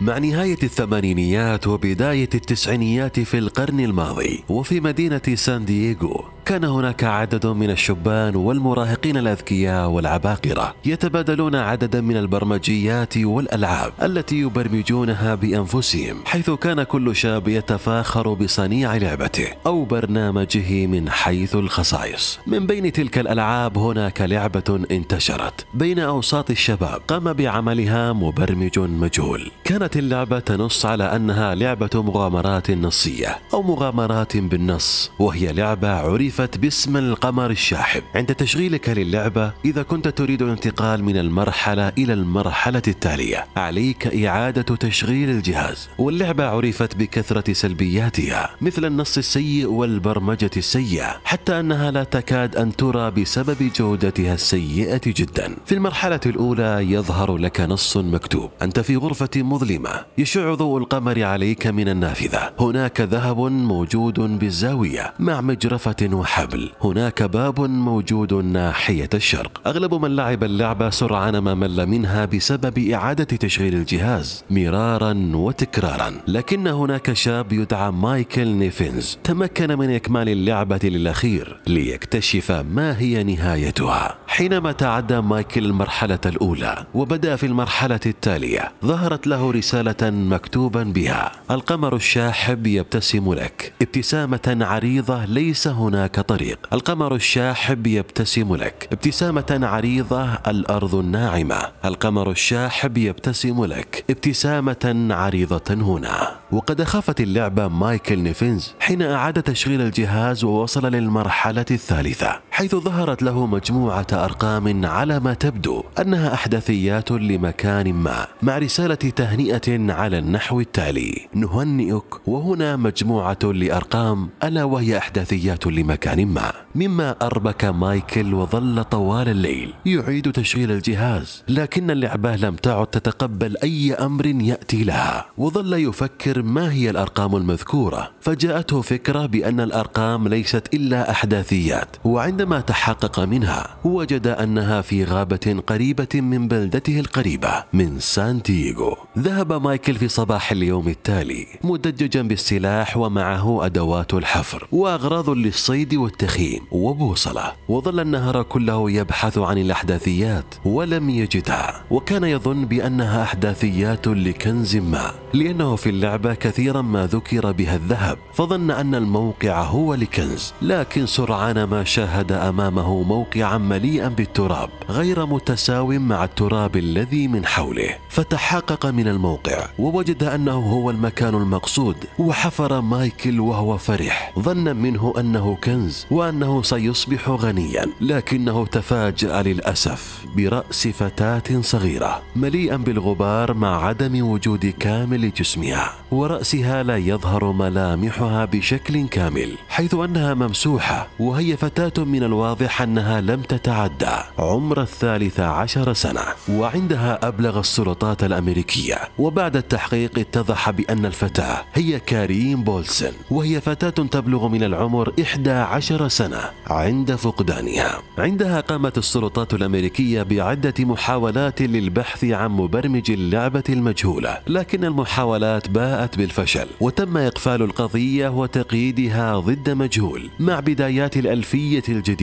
مع نهاية الثمانينيات وبداية التسعينيات في القرن الماضي وفي مدينة سان دييغو. كان هناك عدد من الشبان والمراهقين الأذكياء والعباقرة يتبادلون عددا من البرمجيات والألعاب التي يبرمجونها بأنفسهم حيث كان كل شاب يتفاخر بصنيع لعبته أو برنامجه من حيث الخصائص. من بين تلك الألعاب هناك لعبة انتشرت بين أوساط الشباب قام بعملها مبرمج مجهول. كانت اللعبة تنص على أنها لعبة مغامرات نصية أو مغامرات بالنص وهي لعبة عرفت باسم القمر الشاحب. عند تشغيلك للعبة إذا كنت تريد الانتقال من المرحلة إلى المرحلة التالية عليك إعادة تشغيل الجهاز. واللعبة عرفت بكثرة سلبياتها مثل النص السيء والبرمجة السيئة حتى أنها لا تكاد أن ترى بسبب جودتها السيئة جدا. في المرحلة الأولى يظهر لك نص مكتوب. أنت في غرفة مظلمة يشع ضوء القمر عليك من النافذة. هناك ذهب موجود بالزاوية مع مجرفة وحبل هناك باب موجود ناحية الشرق. أغلب من لعب اللعبة سرعان ما مل منها بسبب إعادة تشغيل الجهاز مرارا وتكرارا. لكن هناك شاب يدعى مايكل نيفنز تمكن من إكمال اللعبة للأخير ليكتشف ما هي نهايتها. حينما تعدى مايكل المرحلة الأولى وبدأ في المرحلة التالية ظهرت له رسالة مكتوبا بها. القمر الشاحب يبتسم لك. ابتسامة عريضة ليس هناك طريق القمر الشاحب يبتسم لك. ابتسامة عريضة الأرض الناعمة. القمر الشاحب يبتسم لك. ابتسامة عريضة هنا. وقد أخافت اللعبة مايكل نيفنز حين أعاد تشغيل الجهاز ووصل للمرحلة الثالثة. حيث ظهرت له مجموعة أرقام على ما تبدو أنها أحداثيات لمكان ما مع رسالة تهنئة على النحو التالي. نهنئك وهنا مجموعة لأرقام ألا وهي أحداثيات لمكان ما. مما أربك مايكل وظل طوال الليل. يعيد تشغيل الجهاز لكن اللعبة لم تعد تتقبل أي أمر يأتي لها. وظل يفكر ما هي الأرقام المذكورة. فجاءته فكرة بأن الأرقام ليست إلا أحداثيات وعندما تحقق منها وجد أنها في غابة قريبة من بلدته القريبة من سانتيغو ذهب مايكل في صباح اليوم التالي مدججا بالسلاح ومعه أدوات الحفر وأغراض للصيد والتخييم وبوصلة. وظل النهار كله يبحث عن الأحداثيات ولم يجدها. وكان يظن بأنها أحداثيات لكنز ما لأنه في اللعبة كثيرا ما ذكر بها الذهب. فظن أن الموقع هو لكنز لكن سرعان ما شاهد أمامه موقعا مليئا بالتراب غير متساو مع التراب الذي من حوله. فتحقق من الموقع ووجد أنه هو المكان المقصود وحفر مايكل وهو فرح. ظنا منه أنه كنز وأنه سيصبح غنيا. لكنه تفاجأ للأسف برأس فتاة صغيرة مليئا بالغبار مع عدم وجود كامل جسمها. ورأسها لا يظهر ملامحها بشكل كامل حيث أنها ممسوحة وهي فتاة من الواضح أنها لم تتعدى عمر الثالثة عشر سنة وعندها أبلغ السلطات الأمريكية. وبعد التحقيق اتضح بأن الفتاة هي كارين بولسن وهي فتاة تبلغ من العمر 11 سنة عند فقدانها. عندها قامت السلطات الأمريكية بعدة محاولات للبحث عن مبرمج اللعبة المجهولة لكن المحاولات باءت بالفشل وتم إقفال القضية وتقييدها ضد مجهول مع بدايات الألفية الجديدة.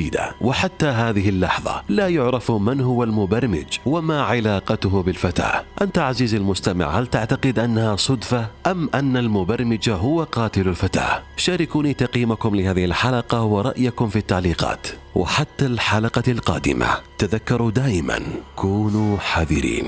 وحتى هذه اللحظة لا يعرف من هو المبرمج وما علاقته بالفتاة. أنت عزيزي المستمع هل تعتقد أنها صدفة أم أن المبرمج هو قاتل الفتاة؟ شاركوني تقييمكم لهذه الحلقة ورأيكم في التعليقات. وحتى الحلقة القادمة تذكروا دائما كونوا حذرين.